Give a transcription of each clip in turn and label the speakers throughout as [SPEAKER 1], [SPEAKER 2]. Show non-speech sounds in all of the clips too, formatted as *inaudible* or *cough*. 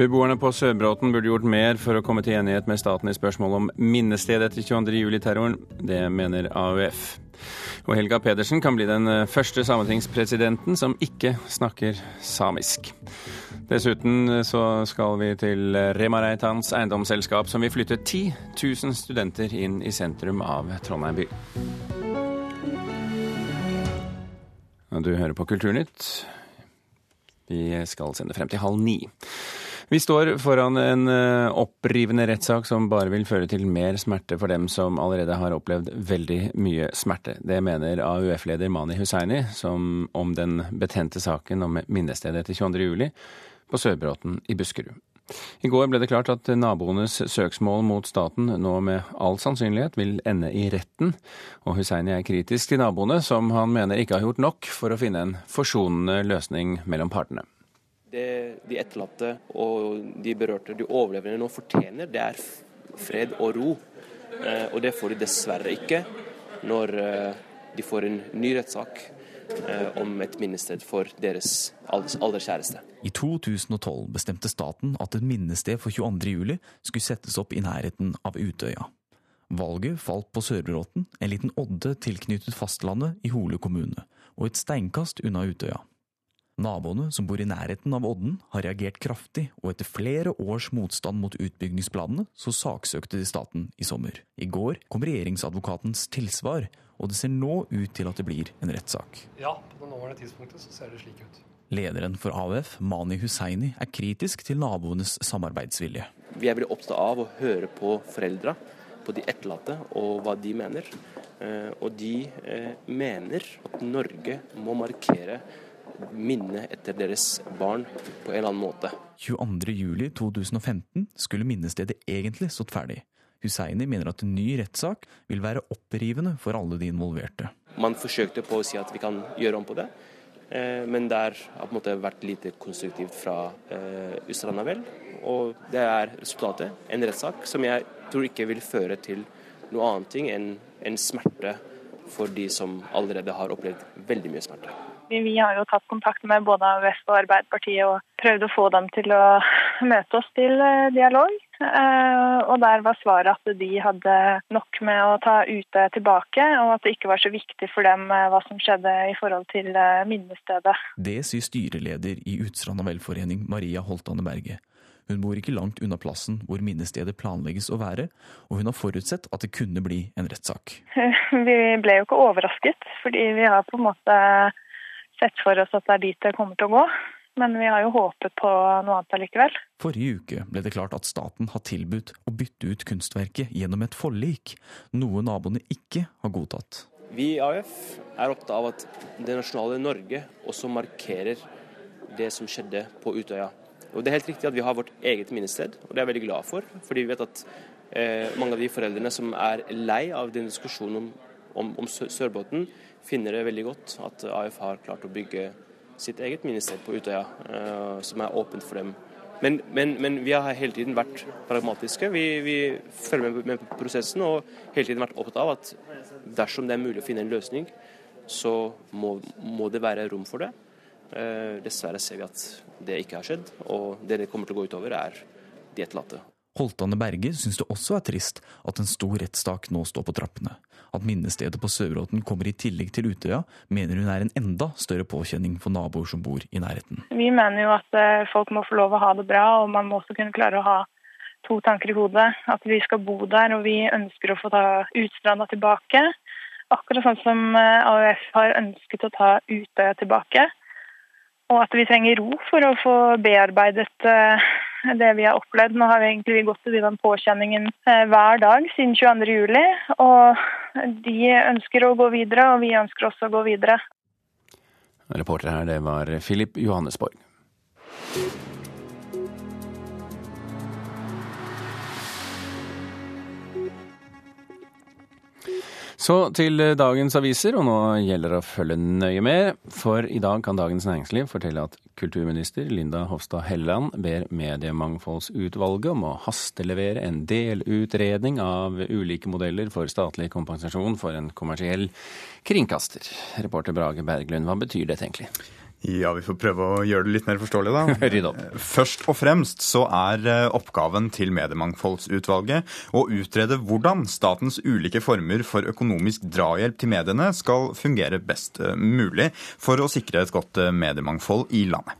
[SPEAKER 1] Beboerne på Sørbråten burde gjort mer for å komme til enighet med staten i spørsmål om minnested etter 22.07-terroren. Det mener AUF. Og Helga Pedersen kan bli den første sametingspresidenten som ikke snakker samisk. Dessuten så skal vi til Remareitans eiendomsselskap, som vil flytte 10 000 studenter inn i sentrum av Trondheim by. Du hører på Kulturnytt. Vi skal sende frem til halv ni. Vi står foran en eh, opprivende rettssak som bare vil føre til mer smerte for dem som allerede har opplevd veldig mye smerte. Det mener AUF-leder Mani Hussaini som om den betente saken om minnestedet etter 22.07 på Sørbråten i Buskerud. I går ble det klart at naboenes søksmål mot staten nå med all sannsynlighet vil ende i retten, og Hussaini er kritisk til naboene, som han mener ikke har gjort nok for å finne en forsonende løsning mellom partene.
[SPEAKER 2] Det de etterlatte og de berørte, de overlevende, nå fortjener, det er fred og ro. Eh, og det får de dessverre ikke når eh, de får en ny rettssak eh, om et minnested for deres aller kjæreste.
[SPEAKER 3] I 2012 bestemte staten at et minnested for 22.07 skulle settes opp i nærheten av Utøya. Valget falt på Sørbråten, en liten odde tilknyttet fastlandet i Hole kommune, og et steinkast unna Utøya. Naboene som bor i nærheten av odden, har reagert kraftig, og etter flere års motstand mot utbyggingsplanene, så saksøkte de staten i sommer. I går kom regjeringsadvokatens tilsvar, og det ser nå ut til at det blir en rettssak.
[SPEAKER 4] Ja, på det nåværende tidspunktet så ser det slik ut.
[SPEAKER 3] Lederen for AUF, Mani Hussaini, er kritisk til naboenes samarbeidsvilje.
[SPEAKER 2] Vi er veldig opptatt av å høre på foreldra, på de etterlatte og hva de mener. Eh, og de eh, mener at Norge må markere minne etter deres barn på en eller annen måte.
[SPEAKER 3] 22.07.2015 skulle minnestedet egentlig stått ferdig. Husseini mener at en ny rettssak vil være opprivende for alle de involverte.
[SPEAKER 2] Man forsøkte på å si at vi kan gjøre om på det, eh, men det har på en måte vært lite konstruktivt fra eh, Ustranda vel. Og det er resultatet. En rettssak som jeg tror ikke vil føre til noe annet enn en smerte for de som allerede har opplevd veldig mye smerte.
[SPEAKER 5] Vi har jo tatt kontakt med både AUF og Arbeiderpartiet og prøvd å få dem til å *laughs* møte oss til eh, dialog. Eh, og der var svaret at de hadde nok med å ta UT tilbake, og at det ikke var så viktig for dem eh, hva som skjedde i forhold til minnestedet.
[SPEAKER 3] Det sier styreleder i Utstranda velforening Maria Holtane Berge. Hun bor ikke langt unna plassen hvor minnestedet planlegges å være, og hun har forutsett at det kunne bli en rettssak. *laughs*
[SPEAKER 5] Vi ble jo ikke overrasket, fordi vi har på en måte sett for oss at det er dit det kommer til å gå. Men vi har jo håpet på noe annet allikevel.
[SPEAKER 3] Forrige uke ble det klart at staten har tilbudt å bytte ut kunstverket gjennom et forlik, noe naboene ikke har godtatt.
[SPEAKER 2] Vi i AUF er opptatt av at det nasjonale Norge også markerer det som skjedde på Utøya. Og Det er helt riktig at vi har vårt eget minnested, og det er jeg veldig glad for. Fordi vi vet at eh, mange av de foreldrene som er lei av den diskusjonen om, om, om Sørbotn, finner det veldig godt at AF har klart å bygge sitt eget minnested på Utøya, uh, som er åpent for dem. Men, men, men, vi har hele tiden vært pragmatiske. Vi, vi følger med, med, prosessen og hele tiden vært opptatt av at dersom det er mulig å finne en løsning, så må, må det være rom for det. Uh, dessverre ser vi at det ikke har skjedd, og det det kommer til å gå utover, er de etterlatte.
[SPEAKER 3] Holtane Berge syns det også er trist at en stor rettssak nå står på trappene. At minnestedet på Sørbråten kommer i tillegg til Utøya, mener hun er en enda større påkjenning for naboer som bor i nærheten.
[SPEAKER 5] Vi mener jo at eh, folk må få lov å ha det bra, og man må også kunne klare å ha to tanker i hodet. At vi skal bo der, og vi ønsker å få ta Utstranda tilbake. Akkurat sånn som eh, AUF har ønsket å ta Utøya tilbake. Og at vi trenger ro for å få bearbeidet eh, det vi har opplevd. Nå har vi egentlig gått til den påkjenningen eh, hver dag siden 22.07. Og de ønsker å gå videre, og vi ønsker også å gå videre.
[SPEAKER 1] Reporter her, det var Filip Johannesborg. Så til dagens aviser, og nå gjelder det å følge nøye med. For i dag kan Dagens Næringsliv fortelle at kulturminister Linda Hofstad Helleland ber Mediemangfoldsutvalget om å hastelevere en delutredning av ulike modeller for statlig kompensasjon for en kommersiell kringkaster. Reporter Brage Berglund, hva betyr dette egentlig?
[SPEAKER 6] Ja, vi får prøve å gjøre det litt mer forståelig, da. *laughs*
[SPEAKER 1] Rydde opp.
[SPEAKER 6] Først og fremst så er eh, oppgaven til Mediemangfoldsutvalget å utrede hvordan statens ulike former for økonomisk drahjelp til mediene skal fungere best eh, mulig for å sikre et godt eh, mediemangfold i landet.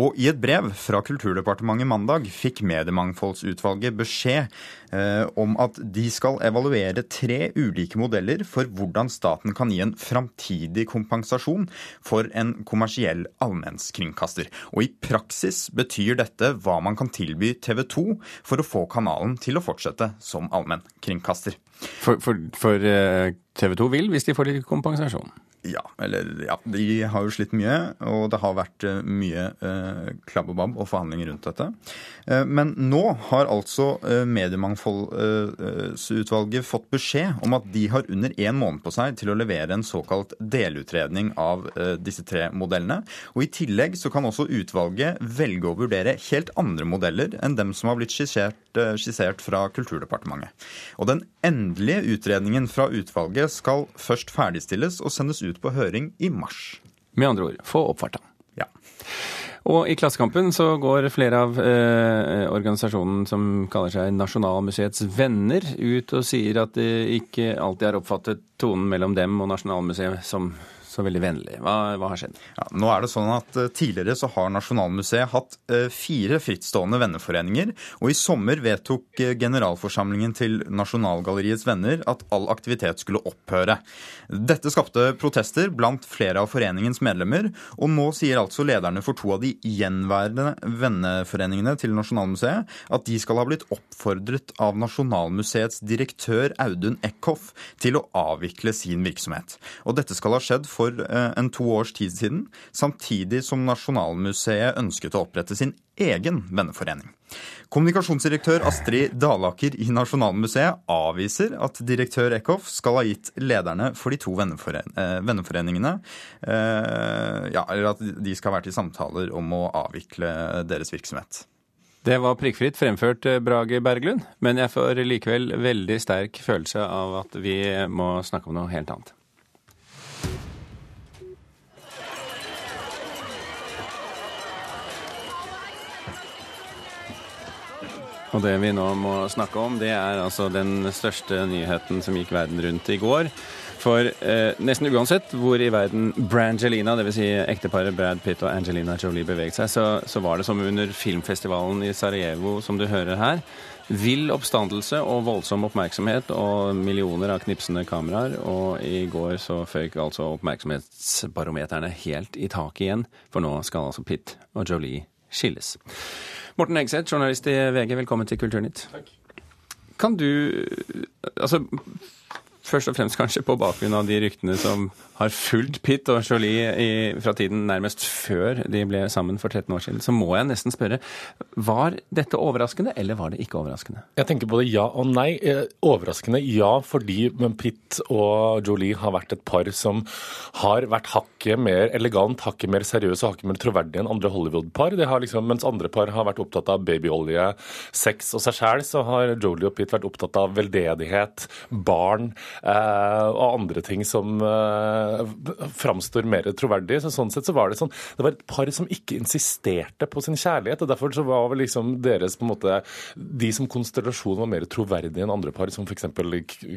[SPEAKER 6] Og i et brev fra Kulturdepartementet mandag fikk Mediemangfoldsutvalget beskjed eh, om at de skal evaluere tre ulike modeller for hvordan staten kan gi en framtidig kompensasjon for en kommersiell allmennskringkaster. Og i praksis betyr dette hva man kan tilby TV 2 for å få kanalen til å fortsette som allmennkringkaster.
[SPEAKER 1] For, for, for eh, TV 2 vil hvis de får litt kompensasjon.
[SPEAKER 6] Ja, eller ja, de har jo slitt mye, og det har vært eh, mye eh, klabb og babb og forhandlinger rundt dette. Eh, men nå har altså eh, Mediemangfoldsutvalget fått beskjed om at de har under én måned på seg til å levere en såkalt delutredning av eh, disse tre modellene. Og i tillegg så kan også utvalget velge å vurdere helt andre modeller enn dem som har blitt skissert, eh, skissert fra Kulturdepartementet. Og den endelige utredningen fra utvalget skal først ferdigstilles og sendes ut på høring i mars.
[SPEAKER 1] Med andre ord, få opp farta.
[SPEAKER 6] Ja.
[SPEAKER 1] Og i Klassekampen så går flere av eh, organisasjonen som kaller seg Nasjonalmuseets venner, ut og sier at de ikke alltid har oppfattet tonen mellom dem og Nasjonalmuseet som så veldig vennlig. Hva, hva har skjedd?
[SPEAKER 6] Ja, nå er det sånn at eh, Tidligere så har Nasjonalmuseet hatt eh, fire frittstående venneforeninger, og i sommer vedtok eh, generalforsamlingen til Nasjonalgalleriets venner at all aktivitet skulle opphøre. Dette skapte protester blant flere av foreningens medlemmer, og nå sier altså lederne for to av de gjenværende venneforeningene til Nasjonalmuseet at de skal ha blitt oppfordret av Nasjonalmuseets direktør Audun Eckhoff til å avvikle sin virksomhet. Og dette skal ha skjedd for en to års tid siden, samtidig som Nasjonalmuseet ønsket å opprette sin egen venneforening. Kommunikasjonsdirektør Astrid Dalaker i Nasjonalmuseet avviser at direktør Eckhoff skal ha gitt lederne for de to venneforen venneforeningene eh, ja, eller at de skal ha vært i samtaler om å avvikle deres virksomhet.
[SPEAKER 1] Det var prikkfritt fremført, Brage Berglund, men jeg får likevel veldig sterk følelse av at vi må snakke om noe helt annet. Og det vi nå må snakke om, det er altså den største nyheten som gikk verden rundt i går. For eh, nesten uansett hvor i verden Brangelina, dvs. Si ekteparet Brad Pitt og Angelina Jolie beveget seg, så, så var det som under filmfestivalen i Sarajevo, som du hører her. Vill oppstandelse og voldsom oppmerksomhet og millioner av knipsende kameraer. Og i går så føyk altså oppmerksomhetsbarometerne helt i taket igjen, for nå skal altså Pitt og Jolie skilles. Morten Egseth, journalist i VG, velkommen til Kulturnytt.
[SPEAKER 4] Takk.
[SPEAKER 1] Kan du Altså, først og fremst kanskje på bakgrunn av de ryktene som har fulgt Pitt og Jolie fra tiden nærmest før de ble sammen for 13 år siden, så må jeg nesten spørre var dette overraskende, eller var det ikke overraskende?
[SPEAKER 7] Jeg tenker både ja og nei. Eh, Overraskende ja, fordi Pitt og Jolie har vært et par som har vært hakket mer elegant, hakket mer seriøse og hakket mer troverdige enn andre Hollywood-par. Liksom, Mens andre par har vært opptatt av babyolje, sex og seg sjæl, så har Jolie og Pitt vært opptatt av veldedighet, barn og andre ting som eh, framstår mer troverdig. Så sånn sett så var det sånn Det var et par som ikke insisterte på sin kjærlighet, og derfor så var vel liksom deres på en måte De som konstellasjon var mer troverdige enn andre par, som f.eks.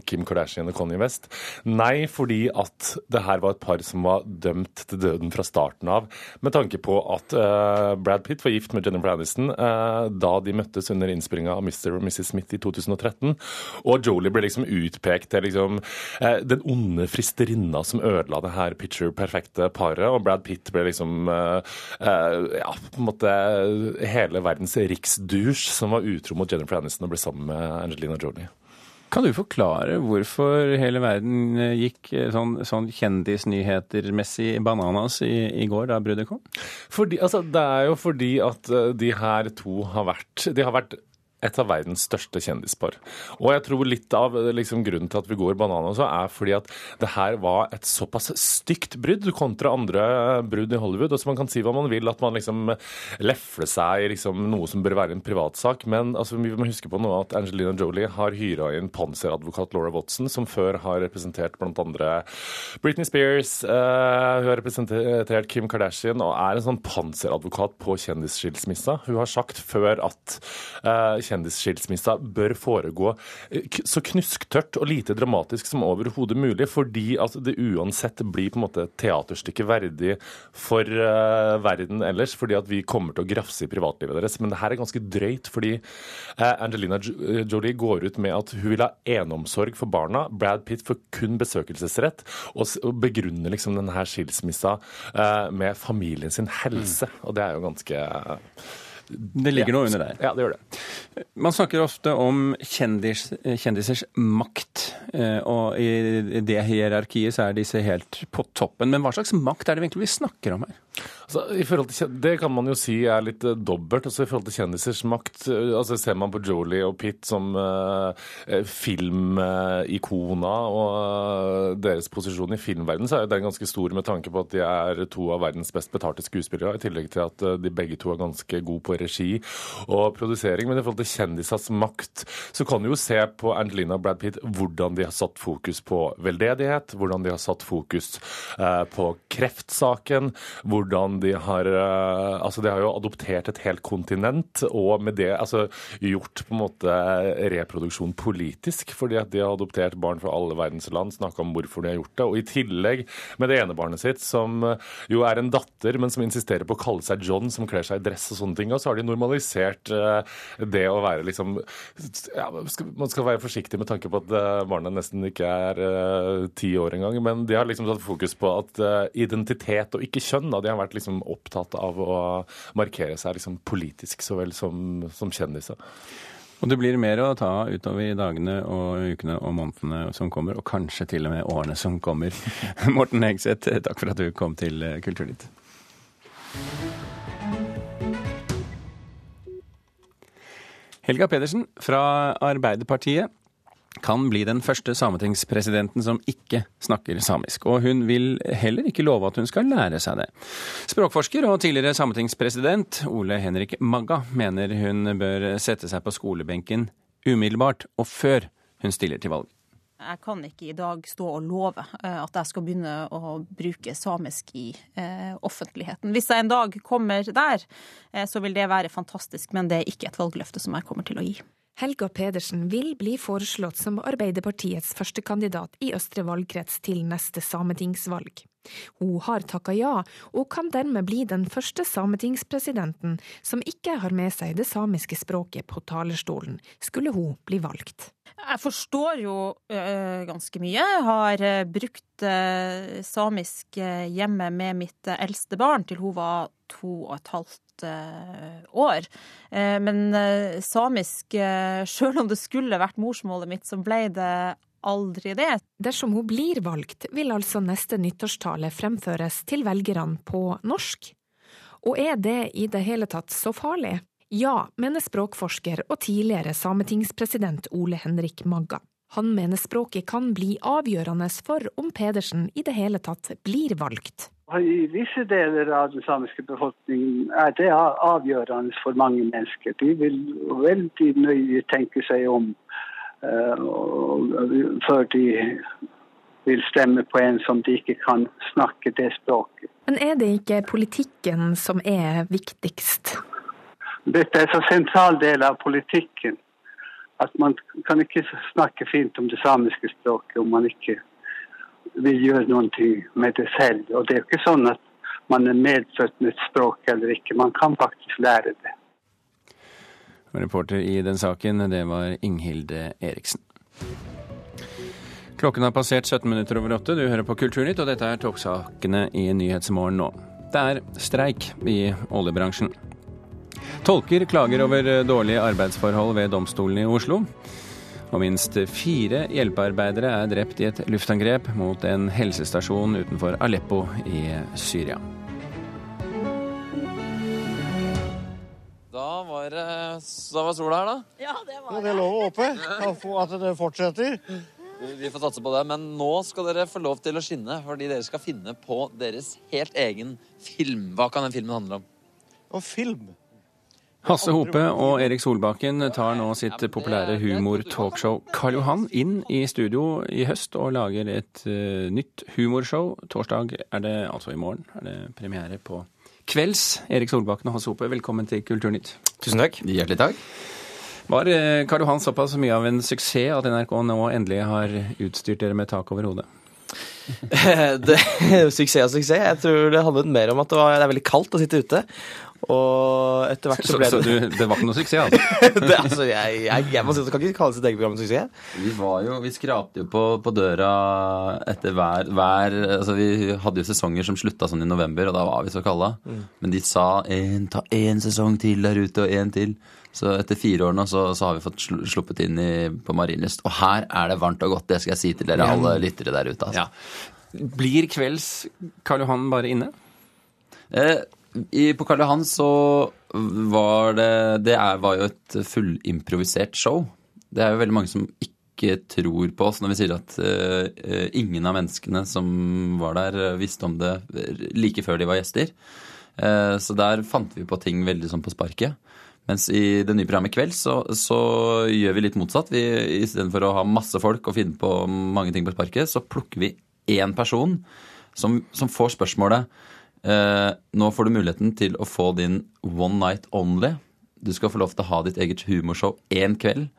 [SPEAKER 7] Kim Kardashian og Kanye West. Nei, fordi at det her var et par som var dømt til døden fra starten av, med tanke på at eh, Brad Pitt var gift med Jennifer Aniston eh, da de møttes under innspillinga av Mr. og Mrs. Smith i 2013, og Jolie ble liksom utpekt til liksom eh, den onde fristerinna som ødela det her picture perfekte paret, og Brad Pitt ble liksom eh, eh, ja, på en måte hele verdens riksdusj som var utro mot Jennifer Aniston og ble sammen med Angelina Jolie.
[SPEAKER 1] Kan du forklare hvorfor hele verden eh, gikk sånn sånn, kjendisnyhetermessig bananas i, i går, da bruddet kom?
[SPEAKER 7] Fordi, altså, det er jo fordi at eh, de her to har vært De har vært et av verdens største kjendispar. Og jeg tror litt av liksom, grunnen til at vi går banan også, er fordi at det her var et såpass stygt brudd kontra andre brudd i Hollywood. Og så Man kan si hva man vil, at man liksom lefler seg i liksom, noe som bør være en privatsak, men altså, vi må huske på noe at Angelina Jolie har hyra inn panseradvokat Laura Watson, som før har representert bl.a. Britney Spears, uh, hun har representert Kim Kardashian og er en sånn panseradvokat på kjendisskilsmissa. Hun har sagt før at uh, kjendisskilsmissa bør foregå eh, så knusktørt og lite dramatisk som overhodet mulig, fordi at det uansett blir på en måte teaterstykket verdig for uh, verden ellers, fordi at vi kommer til å grafse i privatlivet deres. Men det her er ganske drøyt, fordi Angelina Jolie går ut med at hun vil ha enomsorg for barna. Brad Pitt får kun besøkelsesrett, og begrunner liksom denne skilsmissa med familien sin helse. Og det er jo ganske
[SPEAKER 1] det ligger ja, noe under der.
[SPEAKER 7] Ja, det gjør det.
[SPEAKER 1] Man snakker ofte om kjendis, kjendisers makt, eh, og i det hierarkiet så er disse helt på toppen. Men hva slags makt er det egentlig vi snakker om her?
[SPEAKER 7] Altså, til, det kan man jo si er litt uh, dobbelt. Altså, I forhold til kjendisers makt uh, altså Ser man på Jolie og Pitt som uh, filmikona og deres posisjon i filmverdenen, så er den ganske stor med tanke på at de er to av verdens best betalte skuespillere, i tillegg til at de begge to er ganske gode på regi og produsering. Men i forhold til kjendisers makt, så kan du jo se på Angelina og Brad Pitt hvordan de har satt fokus på veldedighet, hvordan de har satt fokus på kreftsaken. hvor hvordan de har eh, Altså, de har jo adoptert et helt kontinent, og med det altså gjort på en måte reproduksjon politisk, fordi at de har adoptert barn fra alle verdens land, snakka om hvorfor de har gjort det. Og i tillegg med det ene barnet sitt, som eh, jo er en datter, men som insisterer på å kalle seg John, som kler seg i dress og sånne ting, og så har de normalisert eh, det å være liksom ja, Man skal være forsiktig med tanke på at barnet nesten ikke er ti år engang, men de har liksom tatt fokus på at identitet og ikke kjønn da, de har vært liksom opptatt av å markere seg liksom politisk så vel som, som kjendiser.
[SPEAKER 1] Og det blir mer å ta utover i dagene og ukene og månedene som kommer, og kanskje til og med årene som kommer. *laughs* Morten Hegseth, takk for at du kom til Kulturnytt. Helga Pedersen fra Arbeiderpartiet kan bli den første sametingspresidenten som ikke snakker samisk. Og hun vil heller ikke love at hun skal lære seg det. Språkforsker og tidligere sametingspresident Ole Henrik Magga mener hun bør sette seg på skolebenken umiddelbart og før hun stiller til valg.
[SPEAKER 8] Jeg kan ikke i dag stå og love eh, at jeg skal begynne å bruke samisk i eh, offentligheten. Hvis jeg en dag kommer der, eh, så vil det være fantastisk, men det er ikke et valgløfte som jeg kommer til å gi.
[SPEAKER 9] Helga Pedersen vil bli foreslått som Arbeiderpartiets førstekandidat i Østre valgkrets til neste sametingsvalg. Hun har takka ja, og kan dermed bli den første sametingspresidenten som ikke har med seg det samiske språket på talerstolen, skulle hun bli valgt.
[SPEAKER 8] Jeg forstår jo øh, ganske mye. Jeg har øh, brukt øh, samisk hjemme med mitt eldste barn til hun var to og et halvt Eh, år. Eh, men eh, samisk, sjøl om det skulle vært morsmålet mitt, så ble det aldri det.
[SPEAKER 9] Dersom hun blir valgt, vil altså neste nyttårstale fremføres til velgerne på norsk. Og er det i det hele tatt så farlig? Ja, mener språkforsker og tidligere sametingspresident Ole Henrik Magga. Han mener språket kan bli avgjørende for om Pedersen i det hele tatt blir valgt.
[SPEAKER 10] I visse deler av den samiske befolkningen er det avgjørende for mange mennesker. De vil veldig nøye tenke seg om uh, før de vil stemme på en som de ikke kan snakke det språket.
[SPEAKER 9] Men er det ikke politikken som er viktigst?
[SPEAKER 10] Dette er en så sentral del av politikken at man kan ikke snakke fint om det samiske språket om man ikke vil gjøre noe med det selv. Og det er jo ikke sånn at man er medfødt med et språk eller ikke. Man kan faktisk lære det.
[SPEAKER 1] Reporter i den saken, det var Inghilde Eriksen. Klokken har passert 17 minutter over åtte. Du hører på Kulturnytt, og dette er toppsakene i Nyhetsmorgen nå. Det er streik i oljebransjen. Tolker klager over dårlige arbeidsforhold ved domstolen i Oslo. Og minst fire hjelpearbeidere er drept i et luftangrep mot en helsestasjon utenfor Aleppo i Syria.
[SPEAKER 11] Da var eh, da var sola her, da.
[SPEAKER 12] Ja, det var det. er lov å håpe at det fortsetter.
[SPEAKER 11] Vi får satse på det, men nå skal dere få lov til å skinne, fordi dere skal finne på deres helt egen film. Hva kan den filmen handle om?
[SPEAKER 12] Og film?
[SPEAKER 1] Hasse Hope og Erik Solbakken tar nå sitt populære humor-talkshow Karl Johan inn i studio i høst og lager et uh, nytt humorshow. Torsdag er det, altså i morgen, er det premiere på Kvelds. Erik Solbakken og Hasse Hope, velkommen til Kulturnytt.
[SPEAKER 13] Tusen takk.
[SPEAKER 14] Hjertelig takk.
[SPEAKER 1] Var uh, Karl Johan såpass mye av en suksess at NRK nå endelig har utstyrt dere med tak over hodet? *laughs*
[SPEAKER 13] det, suksess og suksess. Jeg tror det handlet mer om at det, var, det er veldig kaldt å sitte ute. Og etter hvert så ble
[SPEAKER 1] så,
[SPEAKER 13] det
[SPEAKER 1] Så du, det var ikke noe suksess, altså? *laughs*
[SPEAKER 13] det, altså jeg, jeg, jeg, må si at det kan ikke kalle sitt eget program en suksess.
[SPEAKER 14] Vi var jo, vi skrapte jo på, på døra etter hver, hver altså Vi hadde jo sesonger som slutta sånn i november, og da var vi så kalde. Mm. Men de sa en, ta én sesong til der ute, og én til. Så etter fire år nå så, så har vi fått sluppet inn i, på Marienlyst. Og her er det varmt og godt, det skal jeg si til dere alle lyttere der ute. Altså.
[SPEAKER 1] Ja. Blir kvelds Karl Johan bare inne?
[SPEAKER 14] Eh, i, på Karl Johan så var det Det er, var jo et fullimprovisert show. Det er jo veldig mange som ikke tror på oss når vi sier at uh, ingen av menneskene som var der, visste om det like før de var gjester. Uh, så der fant vi på ting veldig sånn på sparket. Mens i det nye programmet Kveld så, så gjør vi litt motsatt. Vi, Istedenfor å ha masse folk og finne på mange ting på sparket, så plukker vi én person som, som får spørsmålet eh, Nå får du muligheten til å få din one night only. Du skal få lov til å ha ditt eget humorshow én kveld.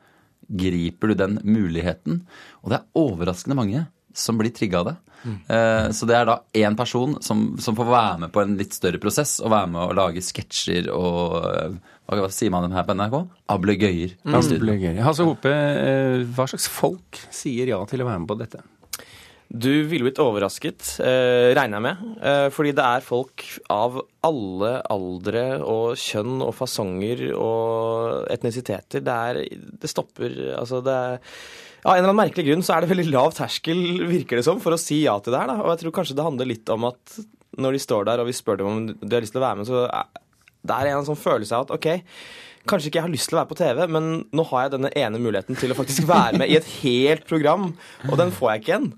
[SPEAKER 14] Griper du den muligheten? Og det er overraskende mange som blir trigga av det. Mm. Eh, så det er da én person som, som, får være med på en litt større prosess, og være med å lage sketsjer og eh, hva sier man dem her på NRK? Ablegøyer.
[SPEAKER 1] Mm. Ablegøyer. Hasse Hope, eh, hva slags folk sier ja til å være med på dette?
[SPEAKER 13] Du ville blitt overrasket, eh, regner jeg med. Eh, fordi det er folk av alle aldre og kjønn og fasonger og etnisiteter. Det er Det stopper Altså, det er Av en eller annen merkelig grunn så er det veldig lav terskel, virker det som, for å si ja til det her. Da. Og jeg tror kanskje det handler litt om at når de står der og vi spør dem om de har lyst til å være med, så er det er en sånn følelse av at OK, kanskje ikke jeg har lyst til å være på TV, men nå har jeg denne ene muligheten til å faktisk være med i et helt program, og den får jeg ikke igjen.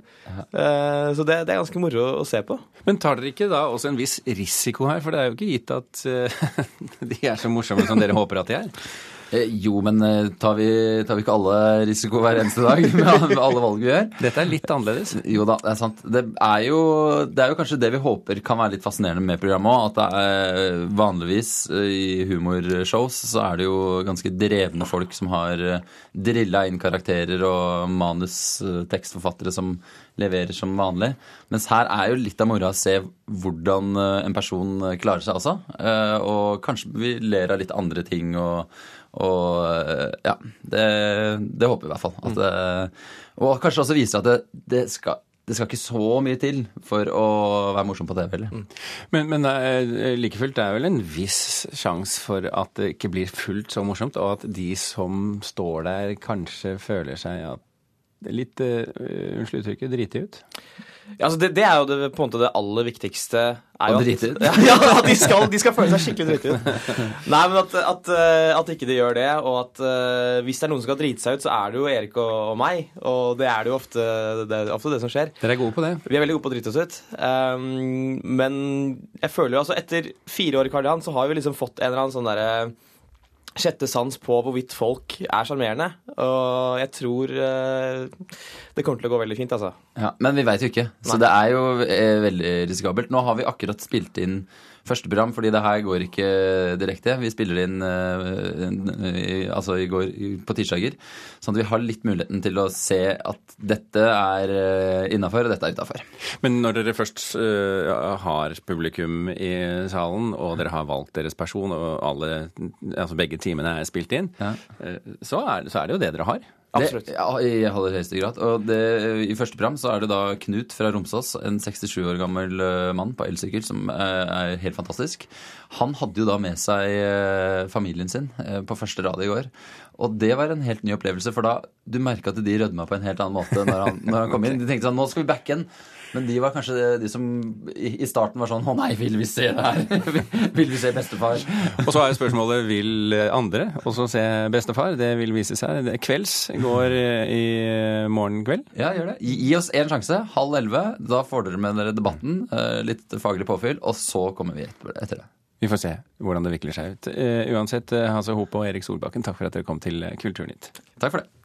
[SPEAKER 13] Uh, så det, det, er ganske moro å se på.
[SPEAKER 1] Men tar dere ikke da også en viss risiko her? For det er jo ikke gitt at uh, *laughs* de er så morsomme som dere håper at de er.
[SPEAKER 14] Eh, jo, men eh, tar vi, tar vi, ikke alle risiko hver eneste dag *laughs* med alle valg vi gjør?
[SPEAKER 1] Dette er litt annerledes.
[SPEAKER 14] Jo da, det er sant. Det er jo, det er jo kanskje det vi håper kan være litt fascinerende med programmet òg. At det er vanligvis eh, i humorshows så er det jo ganske drevne folk som har drilla inn karakterer og manus-tekstforfattere som leverer som vanlig. Mens her er jo litt av moroa å se hvordan en person klarer seg også. Og kanskje vi ler av litt andre ting. og og eh, ja, det, det håper vi i hvert fall. At, mm. og kanskje også viser at det, det, skal, det, skal ikke så mye til for å være morsom på TV. Eller? Mm.
[SPEAKER 1] Men, men eh, like fullt, det er vel en viss sjanse for at det ikke blir fullt så morsomt, og at de som står der, kanskje føler seg at litt, uh, unnskyld uttrykket, drite ut?
[SPEAKER 13] Ja, altså det, det, er jo det, på en måte det aller viktigste.
[SPEAKER 14] Er jo drite ut? *laughs*
[SPEAKER 13] Ja, at de, skal, de, skal, føle seg skikkelig drite ut. Nei, men at, at, eh, at, ikke de gjør det, og at uh, hvis det er noen som skal drite seg ut, så er det jo Erik og, og meg. Og det er det jo ofte det, ofte det som skjer.
[SPEAKER 1] Dere er gode på det?
[SPEAKER 13] Vi er veldig gode på å drite oss ut. Um, men jeg føler jo altså etter fire år i Karl Johan så har vi liksom fått en eller annen sånn derre sjette sans på hvorvidt folk er sjarmerende. Og jeg tror uh, det kommer til å gå veldig fint, altså.
[SPEAKER 14] Ja, Men vi veit jo ikke. Nei. Så det er jo eh, veldig risikabelt. Nå har vi akkurat spilt inn første program, fordi det her går ikke direkte. Vi spiller inn uh, altså i går på tirsdager. Sånn at vi har litt muligheten til å se at dette er uh, innafor, og dette er utafor.
[SPEAKER 1] Men når dere først uh, har publikum i salen, og dere har valgt deres person, og alle, altså begge timene er spilt inn, ja. så, er, så, er, det jo det dere har.
[SPEAKER 14] Absolutt. Det, ja, I aller høyeste grad. Og det, I første program så er det da Knut fra Romsås, en 67 år gammel eh, mann på elsykkel, som eh, er helt fantastisk. Han hadde jo da med seg eh, familien sin på første rad i går. Og det var en helt ny opplevelse, for da du merka at de rødma på en helt annen måte når han, når han kom inn. *laughs* De tenkte sånn Nå skal vi backe en. Men de var kanskje de som i starten var sånn Å nei, vil vi se det her? *laughs* vil vi se bestefar?
[SPEAKER 1] Og så er spørsmålet vil andre også se bestefar? Det vil vise seg. Kvelds går i morgen kveld.
[SPEAKER 14] Ja, gjør det. Gi oss én sjanse. Halv elleve. Da får dere med dere debatten. Eh, litt faglig påfyll. Og så kommer vi etter det.
[SPEAKER 1] Vi får se hvordan det vikler seg ut. Uansett, Hasse Hope og Erik Solbakken, takk for at dere kom til Kulturnytt.
[SPEAKER 14] Takk for det.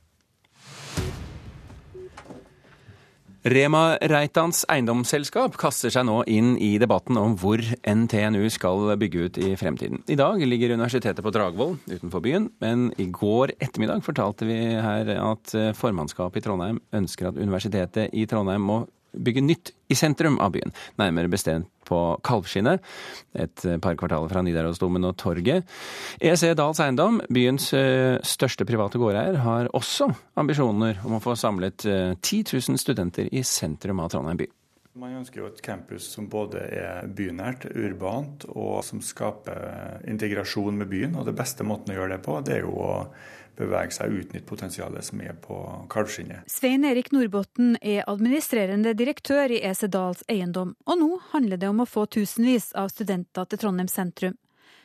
[SPEAKER 1] Rema Reitans eiendomsselskap kaster seg nå inn i debatten om hvor NTNU skal bygge ut i fremtiden. I dag ligger universitetet på Dragvoll utenfor byen, men i går ettermiddag fortalte vi her at formannskapet i Trondheim ønsker at universitetet i Trondheim må bygge nytt i sentrum av byen, nærmere bestemt på Kalvskinnet, et par kvartaler fra Nidarosdomen og Torget. EC Dals Eiendom, byens eh, største private gårdeier, har også ambisjoner om å få samlet 10 eh, 000 studenter i sentrum av Trondheim by.
[SPEAKER 15] Man ønsker jo et campus som både er bynært, urbant, og som skaper integrasjon med byen. Og det beste måten å gjøre det på, det er jo å bevege seg og utnytte potensialet som er på kalvskinnet.
[SPEAKER 16] Svein Erik Nordbotten er administrerende direktør i EC Dals Eiendom, og nå handler det om å få tusenvis av studenter til Trondheim sentrum.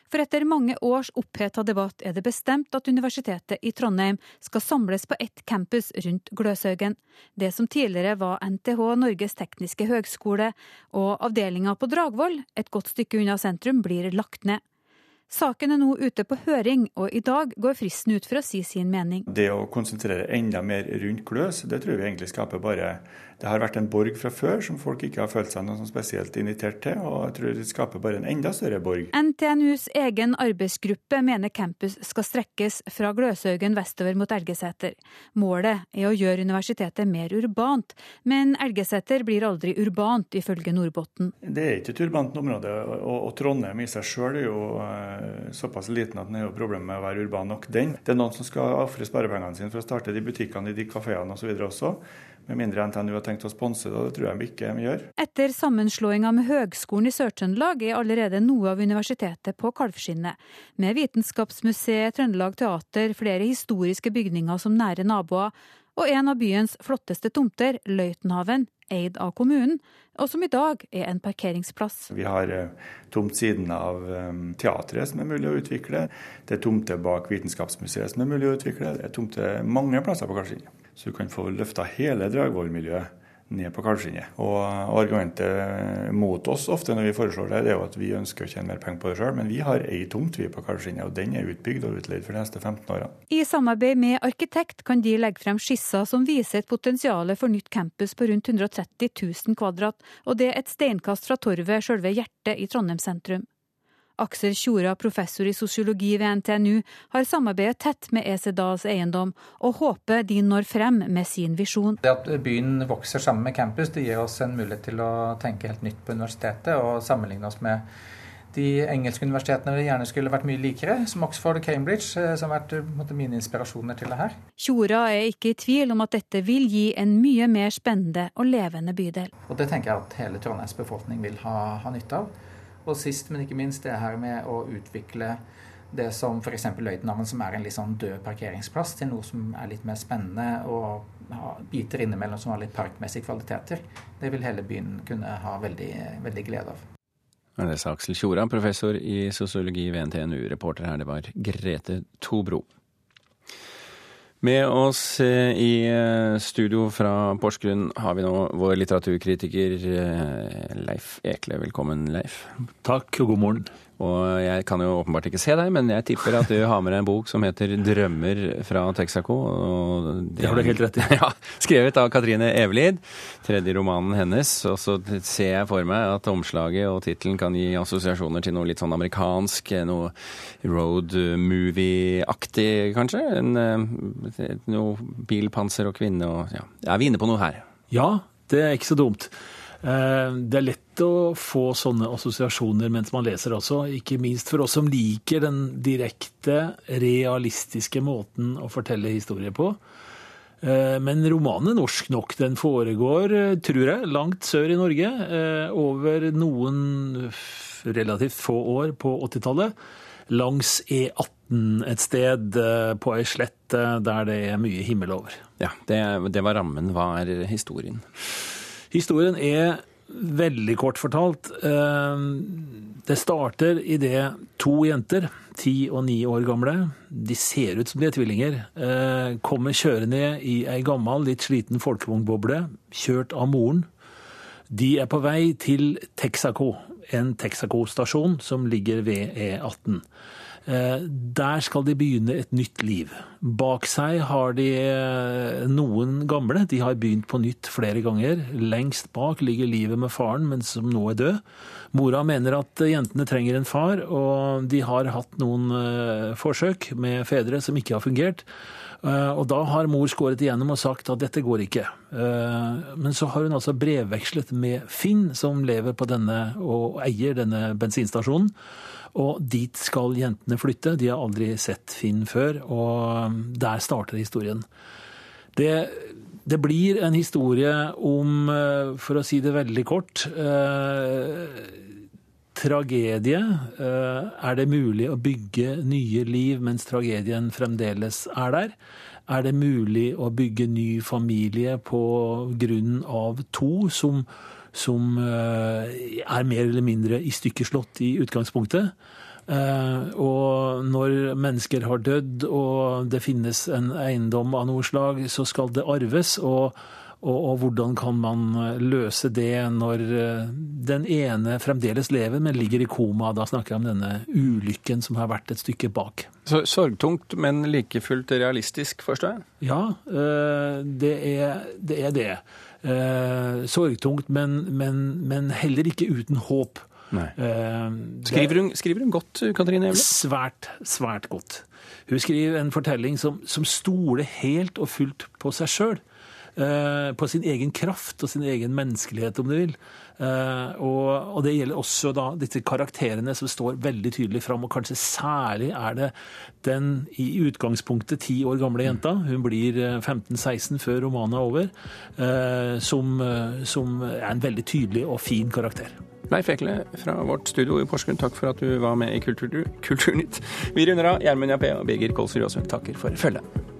[SPEAKER 16] For etter mange års oppheta debatt er det bestemt at Universitetet i Trondheim skal samles på ett campus rundt Gløshaugen. Det som tidligere var NTH Norges tekniske høgskole, og avdelinga på Dragvoll, et godt stykke unna sentrum, blir lagt ned. Saken er nå ute på høring, og i dag går fristen ut for å si sin mening.
[SPEAKER 15] Det å konsentrere enda mer rundt Gløs, det tror vi egentlig skaper bare det har vært en borg fra før som folk ikke har følt seg noe spesielt invitert til, og jeg tror det skaper bare en enda større borg.
[SPEAKER 16] NTNUs egen arbeidsgruppe mener campus skal strekkes fra Gløshaugen vestover mot Elgeseter. Målet er å gjøre universitetet mer urbant, men Elgeseter blir aldri urbant, ifølge Nordbotten.
[SPEAKER 15] Det er ikke et urbant område, og, Trondheim i seg sjøl er jo eh, såpass liten at den er jo problemet med å være urban nok, den. Det er noen som skal ofre sparepengene sine for å starte de butikkene i de kafeene osv. også. Med mindre NTNU har tenkt å sponse det, det tror jeg ikke de gjør.
[SPEAKER 16] Etter sammenslåinga med Høgskolen i Sør-Trøndelag er allerede noe av universitetet på kalvskinnet. Med Vitenskapsmuseet, Trøndelag Teater, flere historiske bygninger som nære naboer, og en av byens flotteste tomter, Løitenhaven, eid av kommunen, og som i dag er en parkeringsplass.
[SPEAKER 15] Vi har tomtsiden tomt siden av um, teatret som er mulig å utvikle. Det er tomter bak Vitenskapsmuseet som er mulig å utvikle. Det er tomter mange plasser på Kalvskinnet. Så du kan få løfta hele Dragvoll-miljøet ned på kalvskinnet. Og argumentet mot oss ofte når vi foreslår det, det er jo at vi ønsker å tjene mer penger på det sjøl. Men vi har ei tomt vi på kalvskinnet, og den er utbygd og utleid for de neste 15 årene.
[SPEAKER 16] I samarbeid med arkitekt kan de legge frem skisser som viser et potensial for nytt campus på rundt 130 000 kvadrat, og det er et steinkast fra torvet, sjølve hjertet i Trondheim sentrum. Aksel Tjora, professor i sosiologi ved NTNU, har samarbeidet tett med EC Dals eiendom, og håper de når frem med sin visjon.
[SPEAKER 17] Det at byen vokser sammen med campus, det gir oss en mulighet til å tenke helt nytt på universitetet og sammenligne oss med de engelske universitetene vi gjerne skulle vært mye likere, som Oxford og Cambridge, eh, som har vært mine inspirasjoner til det her.
[SPEAKER 16] Tjora er ikke i tvil om at dette vil gi en mye mer spennende og levende bydel.
[SPEAKER 17] Og Det tenker jeg at hele Trondheims befolkning vil ha, ha nytte av. Og sist, men ikke minst, det her med å utvikle det som f.eks. Løitenhaven, som er en litt sånn død parkeringsplass, til noe som er litt mer spennende og biter innimellom som har litt parkmessige kvaliteter. Det vil hele byen kunne ha veldig, veldig glede av.
[SPEAKER 1] Det sa Aksel Tjora, professor i sosiologi ved NTNU. Reporter her, det var Grete Tobro. Med oss eh, i eh, studio fra Porsgrunn har vi nå vår litteraturkritiker eh, Leif Ekle. Velkommen, Leif.
[SPEAKER 18] Takk, og god morgen.
[SPEAKER 1] Og jeg kan jo åpenbart ikke se deg, men jeg tipper at du har med deg en bok som heter 'Drømmer fra Texaco'.
[SPEAKER 18] det har du helt rett i. *laughs*
[SPEAKER 1] Ja, Skrevet av Katrine Evelid. Tredje romanen hennes. Og så ser jeg for meg at omslaget og tittelen kan gi assosiasjoner til noe litt sånn amerikansk, noe road movie-aktig, kanskje? En, eh, noe bilpanser og kvinne og ja. Er vi inne på noe her?
[SPEAKER 18] Ja, det er ikke så dumt. Eh, det er lett å få sånne assosiasjoner mens man leser også, ikke minst for oss som liker den direkte, realistiske måten å fortelle historier på. Men romanen er norsk nok. Den foregår, tror jeg, langt sør i Norge. Over noen relativt få år på 80-tallet. Langs E18 et sted på ei slette der det er mye himmel over.
[SPEAKER 1] Ja, det, det var rammen. Hva er historien?
[SPEAKER 18] Historien er veldig kort fortalt. Det starter idet to jenter, ti og ni år gamle, de ser ut som de er tvillinger, kommer kjørende i ei gammel, litt sliten folkevognboble, kjørt av moren. De er på vei til Texaco, en Texaco-stasjon som ligger ved E18. Der skal de begynne et nytt liv. Bak seg har de noen gamle. De har begynt på nytt flere ganger. Lengst bak ligger livet med faren, men som nå er død. Mora mener at jentene trenger en far, og de har hatt noen forsøk med fedre som ikke har fungert. Og da har mor skåret igjennom og sagt at dette går ikke. Men så har hun altså brevvekslet med Finn, som lever på denne og eier denne bensinstasjonen. Og dit skal jentene flytte. De har aldri sett Finn før, og der starter historien. Det, det blir en historie om, for å si det veldig kort eh, Tragedie. Eh, er det mulig å bygge nye liv mens tragedien fremdeles er der? Er det mulig å bygge ny familie på grunn av to som som er mer eller mindre i stykker slått i utgangspunktet. Og når mennesker har dødd og det finnes en eiendom av noe slag, så skal det arves. Og, og, og, hvordan kan man løse det når den ene fremdeles lever, men ligger i koma? Da snakker jeg om denne ulykken som har vært et stykke bak.
[SPEAKER 1] Så Sorgtungt, men like fullt realistisk, forstår jeg?
[SPEAKER 18] Ja, det er det. Er det. Eh, sorgtungt, men, men, men, heller ikke uten håp.
[SPEAKER 1] Eh, skriver, hun, skriver, hun, godt, Katrine Evle?
[SPEAKER 18] Svært, svært godt. Hun skriver en fortelling som, som stoler helt og fullt på seg sjøl. Eh, på sin egen kraft og sin egen menneskelighet, om du vil. Uh, og, og, det gjelder også da disse karakterene som står veldig tydelig fram, og kanskje særlig er det den i utgangspunktet ti år gamle jenta, hun blir 15-16 før romanen er over, som, som, er en veldig tydelig og fin karakter.
[SPEAKER 1] Leif Ekle fra vårt studio i Porsgrunn, takk for at du var med i Kultur, Kulturnytt. Vi runder av. Gjermund Jappé og Birger Kolsrud Aasund takker for følget.